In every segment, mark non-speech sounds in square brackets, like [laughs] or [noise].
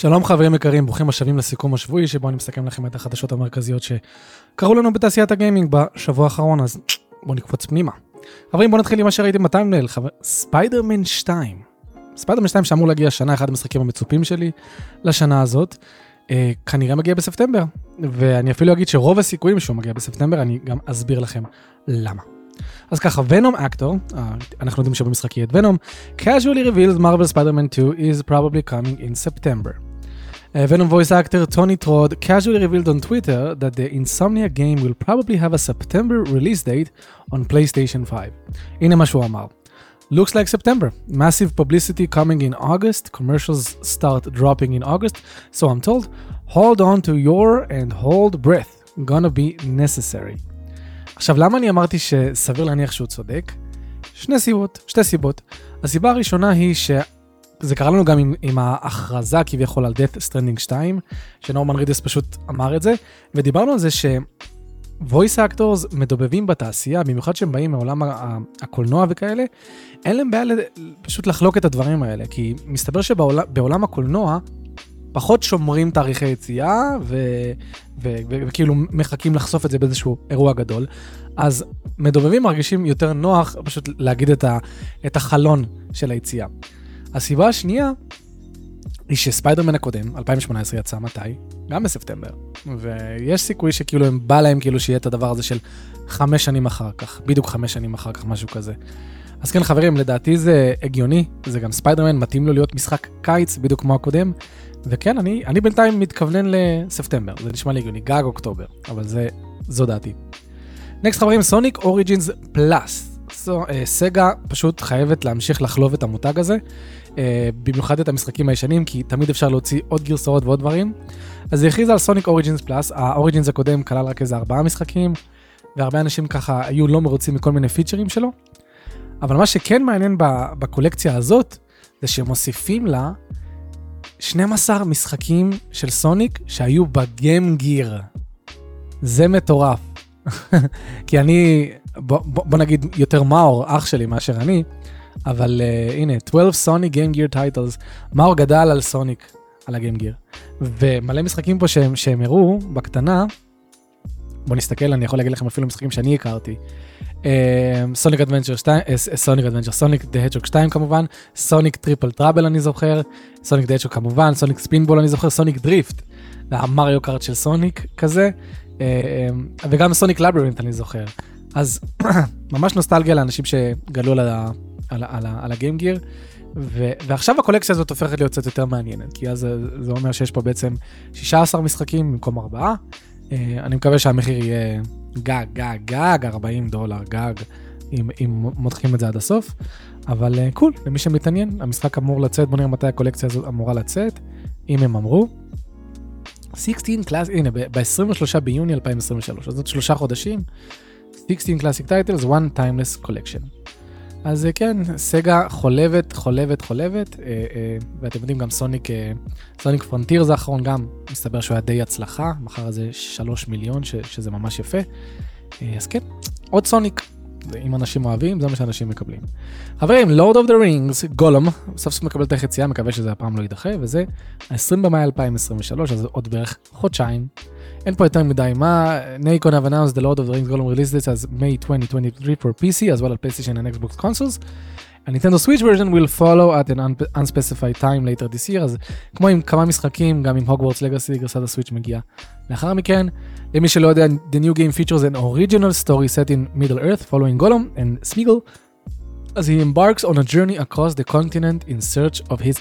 שלום חברים יקרים, ברוכים השבים לסיכום השבועי שבו אני מסכם לכם את החדשות המרכזיות שקרו לנו בתעשיית הגיימינג בשבוע האחרון, אז בואו נקפוץ פנימה. חברים בואו נתחיל עם מה שראיתם ב thumbnail, חבר... ספיידרמן 2. ספיידרמן 2 שאמור להגיע השנה, אחד המשחקים המצופים שלי לשנה הזאת, אה, כנראה מגיע בספטמבר, ואני אפילו אגיד שרוב הסיכויים שהוא מגיע בספטמבר, אני גם אסביר לכם למה. אז ככה, venom actor, אנחנו יודעים שבמשחק יהיה את ונום, casually revealed Marvel Spider-Man 2 is probably coming in September. Uh, Venom voice actor Tony Trod casually revealed on Twitter that the Insomnia game will probably have a September release date on PlayStation 5. הנה מה שהוא אמר. Looks like September. Massive publicity coming in August. Commercials start dropping in August. So I'm told, hold on to your and hold breath. gonna be necessary. עכשיו, למה אני אמרתי שסביר להניח שהוא צודק? שני סיבות, שתי סיבות. הסיבה הראשונה היא שזה קרה לנו גם עם, עם ההכרזה כביכול על Death Stranding 2, שנורמן רידיס פשוט אמר את זה, ודיברנו על זה ש... voice actors מדובבים בתעשייה, במיוחד שהם באים מעולם הקולנוע וכאלה, אין להם בעיה פשוט לחלוק את הדברים האלה, כי מסתבר שבעולם הקולנוע פחות שומרים תאריכי יציאה, וכאילו מחכים לחשוף את זה באיזשהו אירוע גדול. אז מדובבים מרגישים יותר נוח פשוט להגיד את, ה, את החלון של היציאה. הסיבה השנייה היא שספיידרמן הקודם, 2018 יצא מתי? גם בספטמבר. ויש סיכוי שכאילו הם בא להם כאילו שיהיה את הדבר הזה של חמש שנים אחר כך, בדיוק חמש שנים אחר כך, משהו כזה. אז כן חברים, לדעתי זה הגיוני, זה גם ספיידרמן, מתאים לו להיות משחק קיץ, בדיוק כמו הקודם. וכן, אני, אני בינתיים מתכוונן לספטמבר, זה נשמע לי הגיוני, גג אוקטובר, אבל זה, זו דעתי. next חברים, Sonic Origins Plus. סגה פשוט חייבת להמשיך לחלוב את המותג הזה, uh, במיוחד את המשחקים הישנים, כי תמיד אפשר להוציא עוד גרסאות ועוד דברים. אז היא הכריזה על Sonic Origins Plus, ה Origins הקודם כלל רק איזה ארבעה משחקים, והרבה אנשים ככה היו לא מרוצים מכל מיני פיצ'רים שלו. אבל מה שכן מעניין בקולקציה הזאת, זה שמוסיפים לה 12 משחקים של סוניק שהיו ב Game Gear. זה מטורף. [laughs] כי אני, בוא, בוא, נגיד יותר מאור, אח שלי מאשר אני, אבל uh, הנה, 12 Sonic Game Gear titles, מאור גדל על סוניק, על ה Game Gear. ומלא משחקים פה שהם, שהם הראו בקטנה, בוא נסתכל, אני יכול להגיד לכם אפילו משחקים שאני הכרתי. Sonic Adventure 2, Sonic Adventure, Sonic the Hedgehog 2 כמובן, Sonic Triple Trouble אני זוכר, Sonic the Hedgehog כמובן, Sonic Spinball אני זוכר, Sonic Drift, המריו קארט של סוניק כזה, אה, וגם Sonic Labyrinth אני זוכר. אז [clears throat] ממש נוסטלגיה לאנשים שגדלו על, ה, על, על, על ה Game Gear. ו- ועכשיו הקולקציה הזאת הופכת להיות קצת יותר מעניינת, כי אז זה, זה אומר שיש פה בעצם 16 משחקים במקום 4. Uh, אני מקווה שהמחיר יהיה גג, גג, גג 40 דולר, גג, אם, אם מותחים את זה עד הסוף. אבל uh, cool, למי שמתעניין, המשחק אמור לצאת, בוא נראה מתי הקולקציה הזאת אמורה לצאת, אם הם אמרו. 16 קלאס, הנה, ב-23 ביוני 2023, אז עוד שלושה חודשים, 16 Classic Titles, One Timeless Collection. אז אה, כן, סגה חולבת, חולבת, חולבת, אה, אה, ואתם יודעים גם סוניק, Sonic Frontiers האחרון גם, מסתבר שהוא היה די הצלחה, מכר איזה 3 מיליון, ש, שזה ממש יפה. אז כן, עוד סוניק, אם אנשים אוהבים, זה מה שאנשים מקבלים. חברים, Lord of the Rings, Gollum, סוף סוף מקבל תאריך יציאה, מקווה שזה הפעם לא יידחה, וזה 20 במאי 2023, אז עוד בערך חודשיים. אין פה יותר מדי מה, Nacon have announced the Lord of the Rings Golem release this as May 2023 for PC as well as PlayStation and Xbox consoles. A Nintendo Switch version will follow at an unspecified time later this year, אז כמו עם כמה משחקים, גם עם Hogwarts Legacy גרסת הסוויץ' מגיעה לאחר מכן. למי שלא יודע, the new game features an original story set in Middle Earth following Gollum and Smeagol as he embarks on a journey across the continent in search of his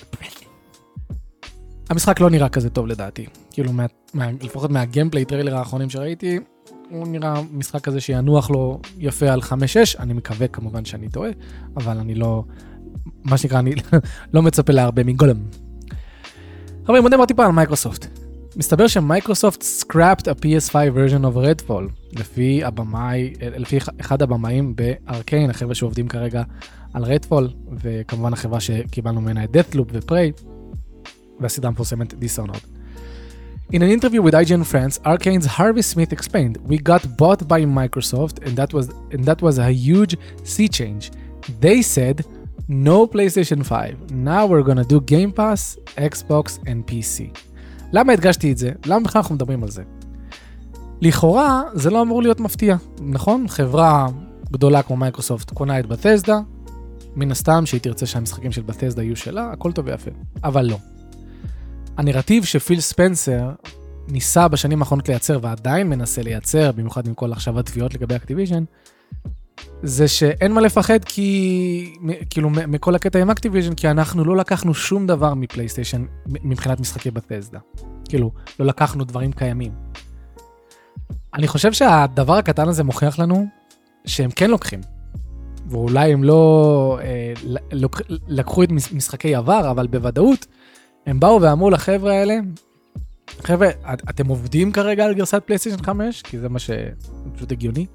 המשחק לא נראה כזה טוב לדעתי. כאילו, מה, מה, לפחות מה gameplay trailer האחרונים שראיתי, הוא נראה משחק כזה שינוח לו יפה על 5-6, אני מקווה כמובן שאני טועה, אבל אני לא, מה שנקרא, אני [laughs] לא מצפה להרבה מגולם. חברים, בוא נדבר טיפה על מייקרוסופט. מסתבר שמייקרוסופט scrapped a PS5 version of Redfall, לפי הבמאי, לפי אחד הבמאים בארקיין, החבר'ה שעובדים כרגע על Redfall, וכמובן החברה שקיבלנו ממנה את Deathloop ופריי. והסדרה המפורסמת Dishonored. In an interview with IGN France, Arcane's Harvey Smith explained, "We got bought by Microsoft, and that was and that was a huge sea change. They said, No PlayStation 5. Now we're gonna do Game Pass, Xbox and PC. למה הדגשתי את זה? למה בכלל אנחנו מדברים על זה? לכאורה זה לא אמור להיות מפתיע, נכון? חברה גדולה כמו מייקרוסופט קונה את בתסדה, מן הסתם שהיא תרצה שהמשחקים של בתסדה יהיו שלה, הכל טוב ויפה. אבל לא. הנרטיב שפיל ספנסר ניסה בשנים האחרונות לייצר ועדיין מנסה לייצר, במיוחד עם כל עכשיו התביעות לגבי אקטיביז'ן, זה שאין מה לפחד כי, כאילו, מכל הקטע עם אקטיביז'ן, כי אנחנו לא לקחנו שום דבר מפלייסטיישן מבחינת משחקי בתסדה. כאילו, לא לקחנו דברים קיימים. אני חושב שהדבר הקטן הזה מוכיח לנו שהם כן לוקחים. ואולי הם לא אה, לוק, לקחו את משחקי עבר, אבל בוודאות הם באו ואמרו לחבר'ה האלה, חבר'ה, אתם עובדים כרגע על גרסת פלייסטיישן 5? כי זה מה שפשוט הגיוני.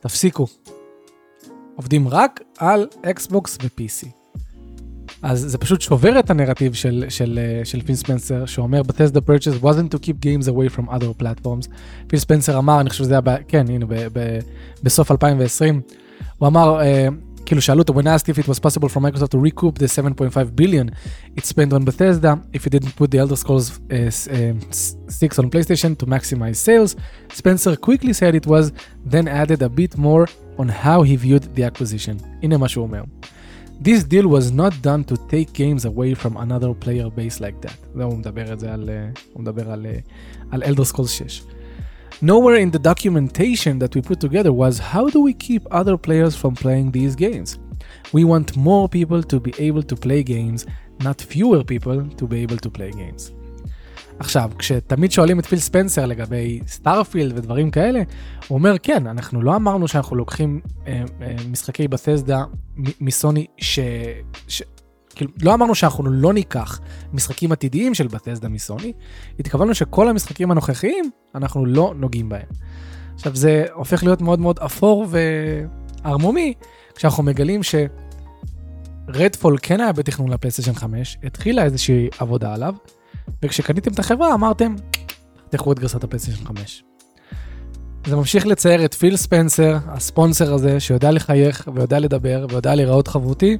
תפסיקו. עובדים רק על אקסבוקס ו-PC. אז זה פשוט שובר את הנרטיב של, של, של פיל ספנסר, שאומר, Bethesda purchase wasn't to keep games away from other platforms. פיל ספנסר אמר, אני חושב שזה היה, ב, כן, הנה, ב, ב, בסוף 2020, הוא אמר, uh, כאילו שאלו אותו, when asked if it was possible for Microsoft to recoup the 7.5 billion it spent on Bethesda, if it didn't put the Elder Scrolls uh, uh, 6 on PlayStation to maximize sales, Spencer quickly said it was, then added a bit more on how he viewed the acquisition. הנה מה שהוא אומר. This deal was not done to take games away from another player base like that. זה הוא מדבר את זה על, הוא מדבר על, על Elder Scrolls 6. Nowhere in the documentation that we put together was how do we keep other players from playing these games? We want more people to be able to play games, not fewer people to be able to play games. עכשיו, כשתמיד שואלים את פיל ספנסר לגבי סטארפילד ודברים כאלה, הוא אומר, כן, אנחנו לא אמרנו שאנחנו לוקחים אה, אה, משחקי בתסדה מסוני ש... ש... כאילו, לא אמרנו שאנחנו לא ניקח משחקים עתידיים של בתסדה מסוני, התכוונו שכל המשחקים הנוכחיים, אנחנו לא נוגעים בהם. עכשיו, זה הופך להיות מאוד מאוד אפור וערמומי, כשאנחנו מגלים שרדפול כן היה בתכנון לפלייסטיישן 5, התחילה איזושהי עבודה עליו, וכשקניתם את החברה אמרתם, תקחו את גרסת הפלייסטיישן 5. זה ממשיך לצייר את פיל ספנסר, הספונסר הזה, שיודע לחייך ויודע לדבר ויודע להיראות חבותי.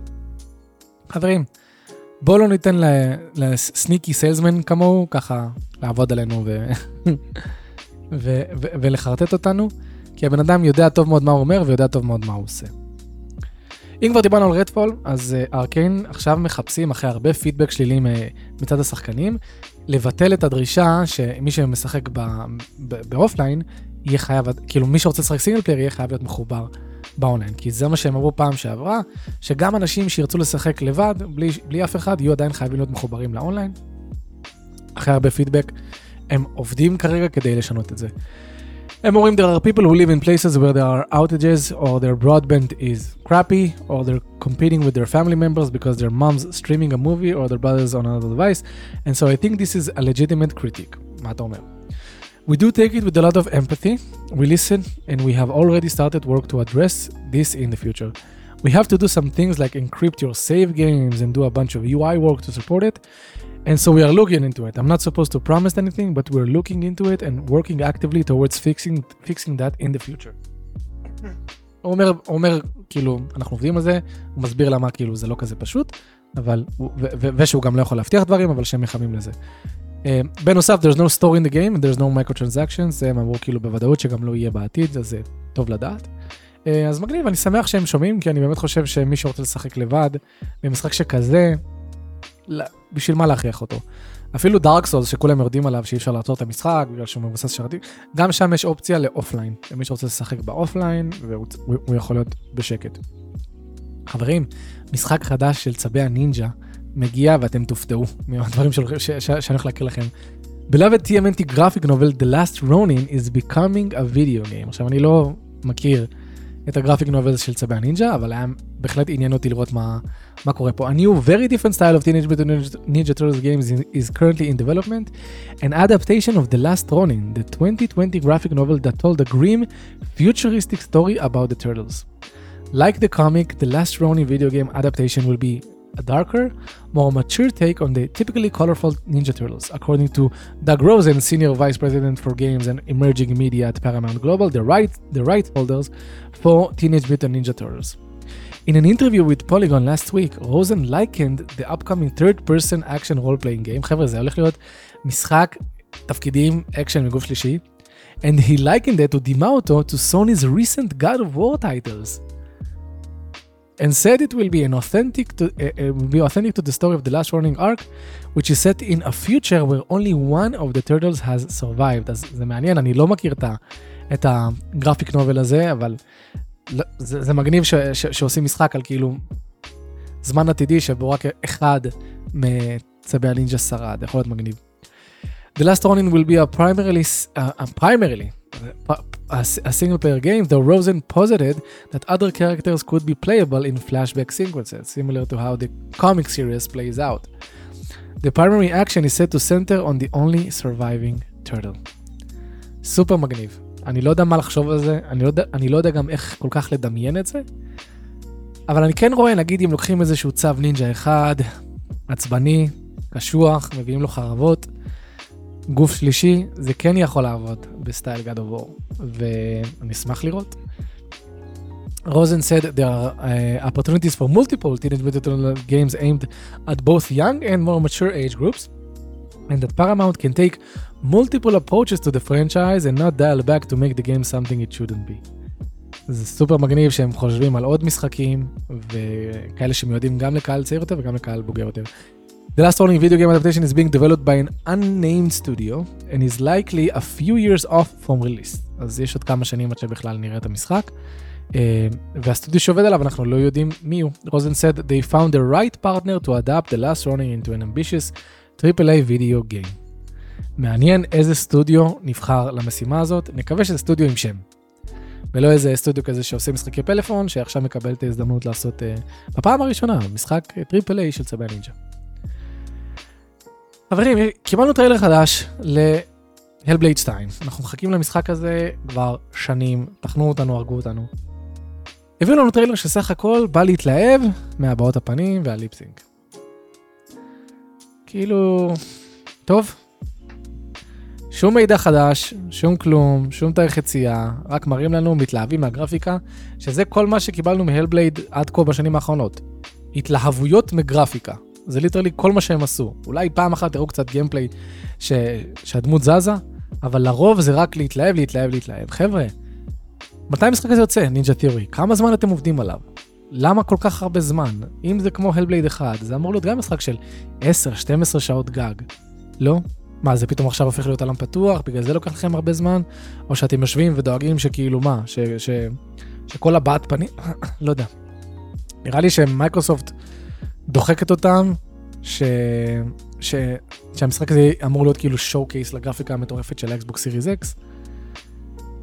חברים, בואו לא ניתן לסניקי סיילסמן כמוהו, ככה לעבוד עלינו ו... [laughs] ו... ו... ולחרטט אותנו, כי הבן אדם יודע טוב מאוד מה הוא אומר ויודע טוב מאוד מה הוא עושה. אם כבר דיברנו על רדפול, אז ארקיין uh, עכשיו מחפשים, אחרי הרבה פידבק שלילי מצד השחקנים, לבטל את הדרישה שמי שמשחק ב offline, יהיה חייב, כאילו מי שרוצה לשחק single player יהיה חייב להיות מחובר באונליין, כי זה מה שהם אמרו פעם שעברה, שגם אנשים שירצו לשחק לבד, בלי, בלי אף אחד, יהיו עדיין חייבים להיות מחוברים לאונליין. אחרי הרבה פידבק, הם עובדים כרגע כדי לשנות את זה. הם אומרים there are people who live in places where there are outages or their broadband is crappy or they're competing with their family members because their mom's streaming a movie or their brother's on another device and so I think this is a legitimate critique. מה אתה אומר? We do take it with a lot of empathy, we listen and we have already started work to address this in the future. We have to do some things like encrypt your save games and do a bunch of UI work to support it And so we are looking into it. I'm not supposed to promise anything, but we're looking into it and working actively towards fixing, fixing that in the future. הוא אומר, הוא אומר, כאילו, אנחנו עובדים על זה, הוא מסביר למה כאילו זה לא כזה פשוט, אבל, ו- ו- ושהוא גם לא יכול להבטיח דברים, אבל שהם מכוונים לזה. Uh, בנוסף, there's no store in the game, there's no microtransactions, הם אמרו כאילו בוודאות שגם לא יהיה בעתיד, אז זה טוב לדעת. Uh, אז מגניב, אני שמח שהם שומעים, כי אני באמת חושב שמי שרוצה לשחק לבד, במשחק שכזה, בשביל מה להכריח אותו? אפילו Dark Souls שכולם יורדים עליו שאי אפשר לעצור את המשחק בגלל שהוא מבוסס שרתים, גם שם יש אופציה ל offline, למי שרוצה לשחק ב offline והוא יכול להיות בשקט. חברים, משחק חדש של צבי הנינג'ה מגיע ואתם תופתעו מהדברים שאני הולך להקריא לכם. Beloved TMNT graphic novel The Last Ronin is becoming a video game. עכשיו אני לא מכיר את הגרפיק נובל של צבי הנינג'ה, אבל היה בהחלט עניין אותי לראות מה, מה קורה פה. A new very different style of Teenage Mutant Ninja Turtles games is currently in development, an adaptation of The Last Ronin, the 2020 graphic novel that told a grim, futuristic story about the turtles. Like the comic, the Last Ronin video game adaptation will be a darker, more mature take on the typically colorful Ninja Turtles. According to Doug Rosen, Senior Vice President for Games and Emerging Media at Paramount Global, the right, the right holders for Teenage Mutant Ninja Turtles. In an interview with Polygon last week, Rosen likened the upcoming third-person action role-playing game, חבר'ה, זה הולך להיות משחק תפקידים אקשן מגוף שלישי, and he likened it to Dimauto to Sony's recent God of War titles. And said it will be an authentic to, uh, uh, be authentic to the story of the last warning arc, which is set in a future where only one of the turtles has survived. אז זה מעניין, אני לא מכיר את, הגרפיק נובל הזה, אבל זה, זה מגניב ש, ש, שעושים משחק על כאילו זמן עתידי שבו רק אחד מצבי הנינג'ה שרד, יכול להיות מגניב. The last warning will be a primarily, uh, a primarily a, single player game, though Rosen posited that other characters could be playable in flashback sequences, similar to how the comic series plays out. The primary action is set to center on the only surviving turtle. סופר מגניב. אני לא יודע מה לחשוב על זה, אני לא יודע, אני לא יודע גם איך כל כך לדמיין את זה, אבל אני כן רואה, נגיד אם לוקחים איזשהו צו נינג'ה אחד, עצבני, קשוח, מביאים לו חרבות, גוף שלישי, זה כן יכול לעבוד בסטייל God of War, ואני אשמח לראות. Rosen said there are uh, opportunities for multiple Teenage Mutant games aimed at both young and more mature age groups, and that Paramount can take multiple approaches to the franchise and not dial back to make the game something it shouldn't be. זה סופר מגניב שהם חושבים על עוד משחקים, וכאלה שמיועדים גם לקהל צעיר יותר וגם לקהל בוגר יותר. The last warning video game adaptation is being developed by an unnamed studio and is likely a few years off from release. אז יש עוד כמה שנים עד שבכלל נראה את המשחק. Uh, והסטודיו שעובד עליו אנחנו לא יודעים מי הוא. רוזן said they found the right partner to adapt the last warning into an ambitious AAA video game. מעניין איזה סטודיו נבחר למשימה הזאת, נקווה שזה סטודיו עם שם. ולא איזה סטודיו כזה שעושה משחקי פלאפון, שעכשיו מקבל את ההזדמנות לעשות uh, בפעם הראשונה משחק triple A של צבי הנינג'ה. חברים, קיבלנו טריילר חדש ל Hellblade 2. אנחנו מחכים למשחק הזה כבר שנים, טחנו אותנו, הרגו אותנו. הביאו לנו טריילר שסך הכל בא להתלהב מהבעות הפנים וה lip sync. כאילו, טוב, שום מידע חדש, שום כלום, שום תאריך יציאה, רק מראים לנו, מתלהבים מהגרפיקה, שזה כל מה שקיבלנו מ Hellblade עד כה בשנים האחרונות. התלהבויות מגרפיקה. זה literally כל מה שהם עשו. אולי פעם אחת תראו קצת gameplay ש... שהדמות זזה, אבל לרוב זה רק להתלהב, להתלהב, להתלהב. חבר'ה, מתי המשחק הזה יוצא, Ninja Theory? כמה זמן אתם עובדים עליו? למה כל כך הרבה זמן? אם זה כמו Hellblade 1, זה אמור להיות גם משחק של 10-12 שעות גג. לא? מה, זה פתאום עכשיו הופך להיות עולם פתוח, בגלל זה לוקח לכם הרבה זמן? או שאתם יושבים ודואגים שכאילו מה, ש, ש, שכל הבעת פנים, [coughs] לא יודע. נראה לי שמייקרוסופט דוחקת אותם, ש, ש, שהמשחק הזה אמור להיות כאילו שואו קייס לגרפיקה המטורפת של האקסבוק סיריס אקס.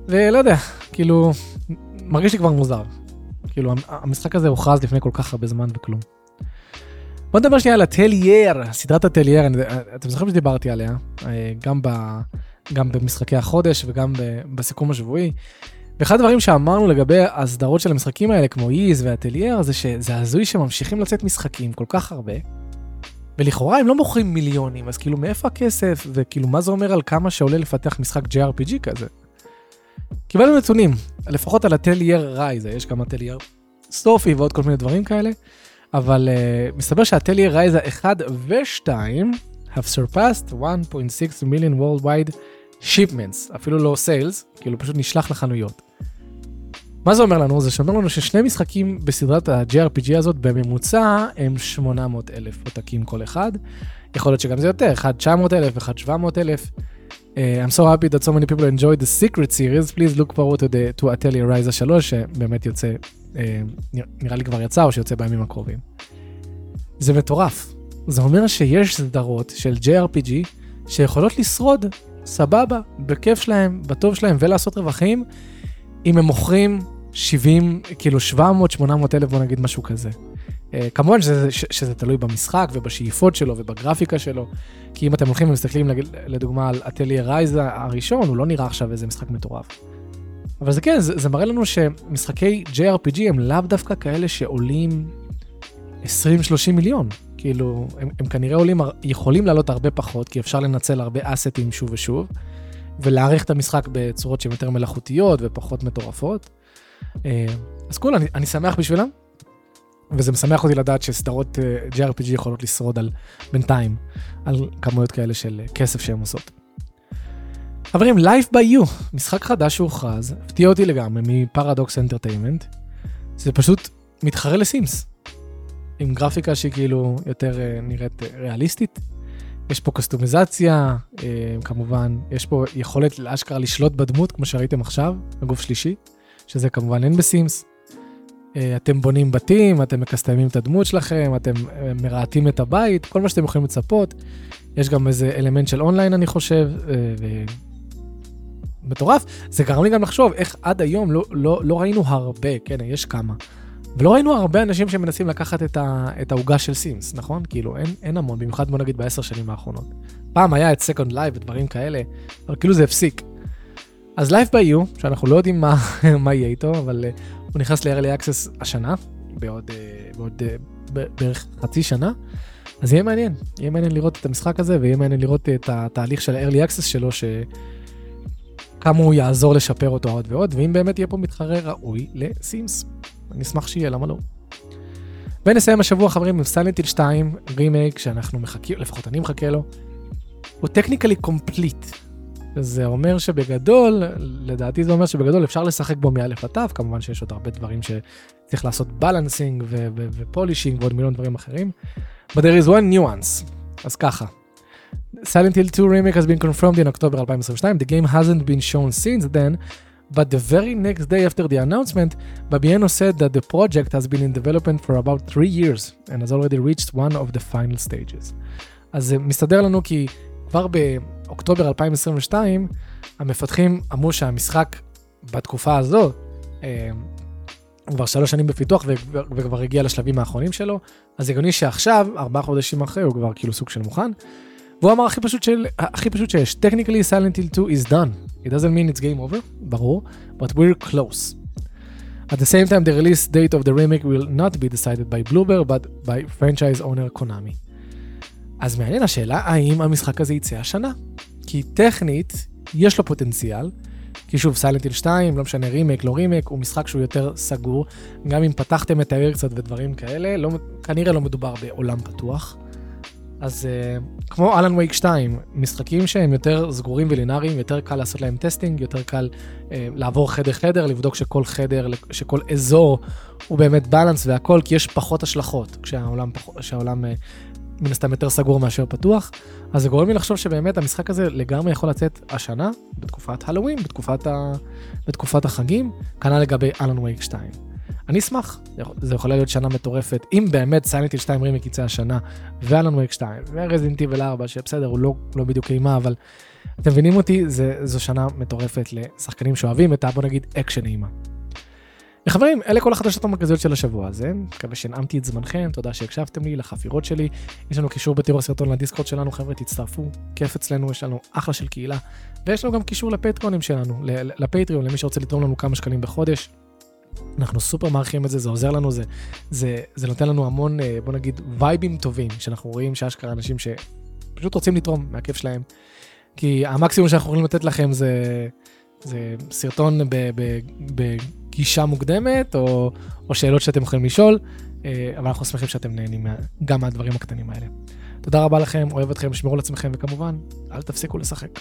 ולא יודע, כאילו, מרגיש לי כבר מוזר. כאילו, המשחק הזה הוכרז לפני כל כך הרבה זמן וכלום. בוא נדבר שנייה על הטלייר, סדרת הטלייר, אתם זוכרים שדיברתי עליה, אה, גם, ב, גם במשחקי החודש וגם ב, בסיכום השבועי. ואחד הדברים שאמרנו לגבי הסדרות של המשחקים האלה, כמו Ys ו Atelier, זה שזה הזוי שממשיכים לצאת משחקים כל כך הרבה, ולכאורה הם לא מוכרים מיליונים, אז כאילו מאיפה הכסף, וכאילו מה זה אומר על כמה שעולה לפתח משחק JRPG כזה? קיבלנו נתונים, לפחות על Atelier Ryza, יש גם הטלייר סופי ועוד כל מיני דברים כאלה. אבל uh, מסתבר שהטליה רייזה 1 ו-2 have surpassed 1.6 million worldwide shipments, אפילו לא sales, כאילו פשוט נשלח לחנויות. מה זה אומר לנו? זה שאומר לנו ששני משחקים בסדרת ה-JRPG הזאת בממוצע הם 800 אלף עותקים כל אחד. יכול להיות שגם זה יותר, אחד 900 אלף, אחד 700 אלף. Uh, I'm so happy that so many people enjoyed the secret series, please look forward to, the, to Atelier Ryza 3 שבאמת יוצא אה, נראה לי כבר יצא או שיוצא בימים הקרובים. זה מטורף. זה אומר שיש סדרות של JRPG שיכולות לשרוד סבבה, בכיף שלהם, בטוב שלהם ולעשות רווחים, אם הם מוכרים 70, כאילו 700, 800 אלף, בוא נגיד משהו כזה. Uh, כמובן שזה, שזה תלוי במשחק ובשאיפות שלו ובגרפיקה שלו, כי אם אתם הולכים ומסתכלים לדוגמה על אטליה רייזה הראשון, הוא לא נראה עכשיו איזה משחק מטורף. אבל זה כן, זה, זה מראה לנו שמשחקי JRPG הם לאו דווקא כאלה שעולים 20-30 מיליון. כאילו, הם, הם כנראה עולים, יכולים לעלות הרבה פחות, כי אפשר לנצל הרבה אסטים שוב ושוב, ולהעריך את המשחק בצורות שהן יותר מלאכותיות ופחות מטורפות. אה, אז קול, אני, אני שמח בשבילם. וזה משמח אותי לדעת שסדרות uh, JRPG יכולות לשרוד על, בינתיים, על כמויות כאלה של uh, כסף שהן עושות. חברים, Life by You, משחק חדש שהוכרז, הפתיע אותי לגמרי מפרדוקס אנטרטיימנט. זה פשוט מתחרה לסימס. עם גרפיקה שהיא כאילו יותר נראית ריאליסטית. יש פה קסטומיזציה, כמובן, יש פה יכולת לאשכרה לשלוט בדמות, כמו שראיתם עכשיו, בגוף שלישי, שזה כמובן אין בסימס. Uh, אתם בונים בתים, אתם מקסטמים את הדמות שלכם, אתם uh, מרהטים את הבית, כל מה שאתם יכולים לצפות. יש גם איזה אלמנט של אונליין, אני חושב, uh, ו... מטורף. זה גרם לי גם לחשוב איך עד היום לא, לא, לא ראינו הרבה, כן, יש כמה. ולא ראינו הרבה אנשים שמנסים לקחת את העוגה של סימס, נכון? כאילו, אין, אין המון, במיוחד בוא נגיד בעשר שנים האחרונות. פעם היה את Second Life ודברים כאלה, אבל כאילו זה הפסיק. אז Life by You, שאנחנו לא יודעים מה, [laughs] מה יהיה איתו, אבל uh, הוא נכנס ל-early access השנה, בעוד, uh, בעוד uh, בערך חצי שנה, אז יהיה מעניין, יהיה מעניין לראות את המשחק הזה, ויהיה מעניין לראות את התהליך של ה-early access שלו, ש... כמה הוא יעזור לשפר אותו עוד ועוד, ואם באמת יהיה פה מתחרה ראוי ל-Sims. אני אשמח שיהיה, למה לא? ונסיים השבוע חברים עם Silent Hill 2, רימייק שאנחנו מחכים, לפחות אני מחכה לו. הוא technically complete. זה אומר שבגדול, לדעתי זה אומר שבגדול אפשר לשחק בו מא' עד ת', כמובן שיש עוד הרבה דברים שצריך לעשות balancing ופולישינג ועוד מיליון דברים אחרים. But there is one nuance. אז ככה, Silent Hill 2 remake has been confirmed in October 2022. The game hasn't been shown since then, but the very next day after the announcement, Babieno said that the project has been in development for about three years and has already reached one of the final stages. אז זה מסתדר לנו כי כבר באוקטובר 2022, המפתחים אמרו שהמשחק בתקופה הזו, אה, הוא כבר שלוש שנים בפיתוח וכבר הגיע לשלבים האחרונים שלו, אז הגיוני שעכשיו, ארבעה חודשים אחרי, הוא כבר כאילו סוג של מוכן. והוא אמר הכי פשוט, של, הכי פשוט שיש, technically Silent Hill 2 is done. It doesn't mean it's game over, ברור, but we're close. At the same time, the release date of the remake will not be decided by Bloober, but by franchise owner Konami. אז מעניין השאלה, האם המשחק הזה יצא השנה? כי טכנית, יש לו פוטנציאל, כי שוב, Silent Hill 2, לא משנה רימייק, לא רימייק, הוא משחק שהוא יותר סגור. גם אם פתחתם את העיר קצת ודברים כאלה, לא, כנראה לא מדובר בעולם פתוח. אז uh, כמו Alan Wake 2, משחקים שהם יותר סגורים ולינאריים, יותר קל לעשות להם testing, יותר קל uh, לעבור חדר-חדר, לבדוק שכל חדר, שכל אזור הוא באמת balanced והכל, כי יש פחות השלכות כשהעולם, כשהעולם uh, מן הסתם יותר סגור מאשר פתוח. אז זה גורם לי לחשוב שבאמת המשחק הזה לגמרי יכול לצאת השנה, בתקופת הלואוין, בתקופת, ה... בתקופת החגים, כנ"ל לגבי Alan Wake 2. אני אשמח, זה יכולה להיות שנה מטורפת, אם באמת Silent Hill 2 רימיק יצא השנה, ו-Alan Wake 2, ו-Resident Evil 4, שבסדר, הוא לא, לא בדיוק אימה, אבל אתם מבינים אותי, זה, זו שנה מטורפת לשחקנים שאוהבים את ה... בוא נגיד אקשן אימה. וחברים, אלה כל החדשות המרכזיות של השבוע הזה, מקווה שהנעמתי את זמנכם, תודה שהקשבתם לי, לחפירות שלי. יש לנו קישור בתיאור הסרטון לדיסקורד שלנו, חבר'ה, תצטרפו, כיף אצלנו, יש לנו אחלה של קהילה. ויש לנו גם קישור לפטריונים שלנו, לפטריון, למי שרוצה לתרום לנו כמה שקלים בחודש. אנחנו סופר מעריכים את זה, זה עוזר לנו, זה, זה, זה נותן לנו המון, אה, בוא נגיד, וייבים טובים, שאנחנו רואים שאשכרה אנשים שפשוט רוצים לתרום מהכיף שלהם. כי המקסימום שאנחנו יכולים לתת לכם זה, זה סרטון בגישה מוקדמת, או, או שאלות שאתם יכולים לשאול, אה, אבל אנחנו שמחים שאתם נהנים גם מהדברים הקטנים האלה. תודה רבה לכם, אוהב אתכם, שמרו על עצמכם, וכמובן, אל תפסיקו לשחק.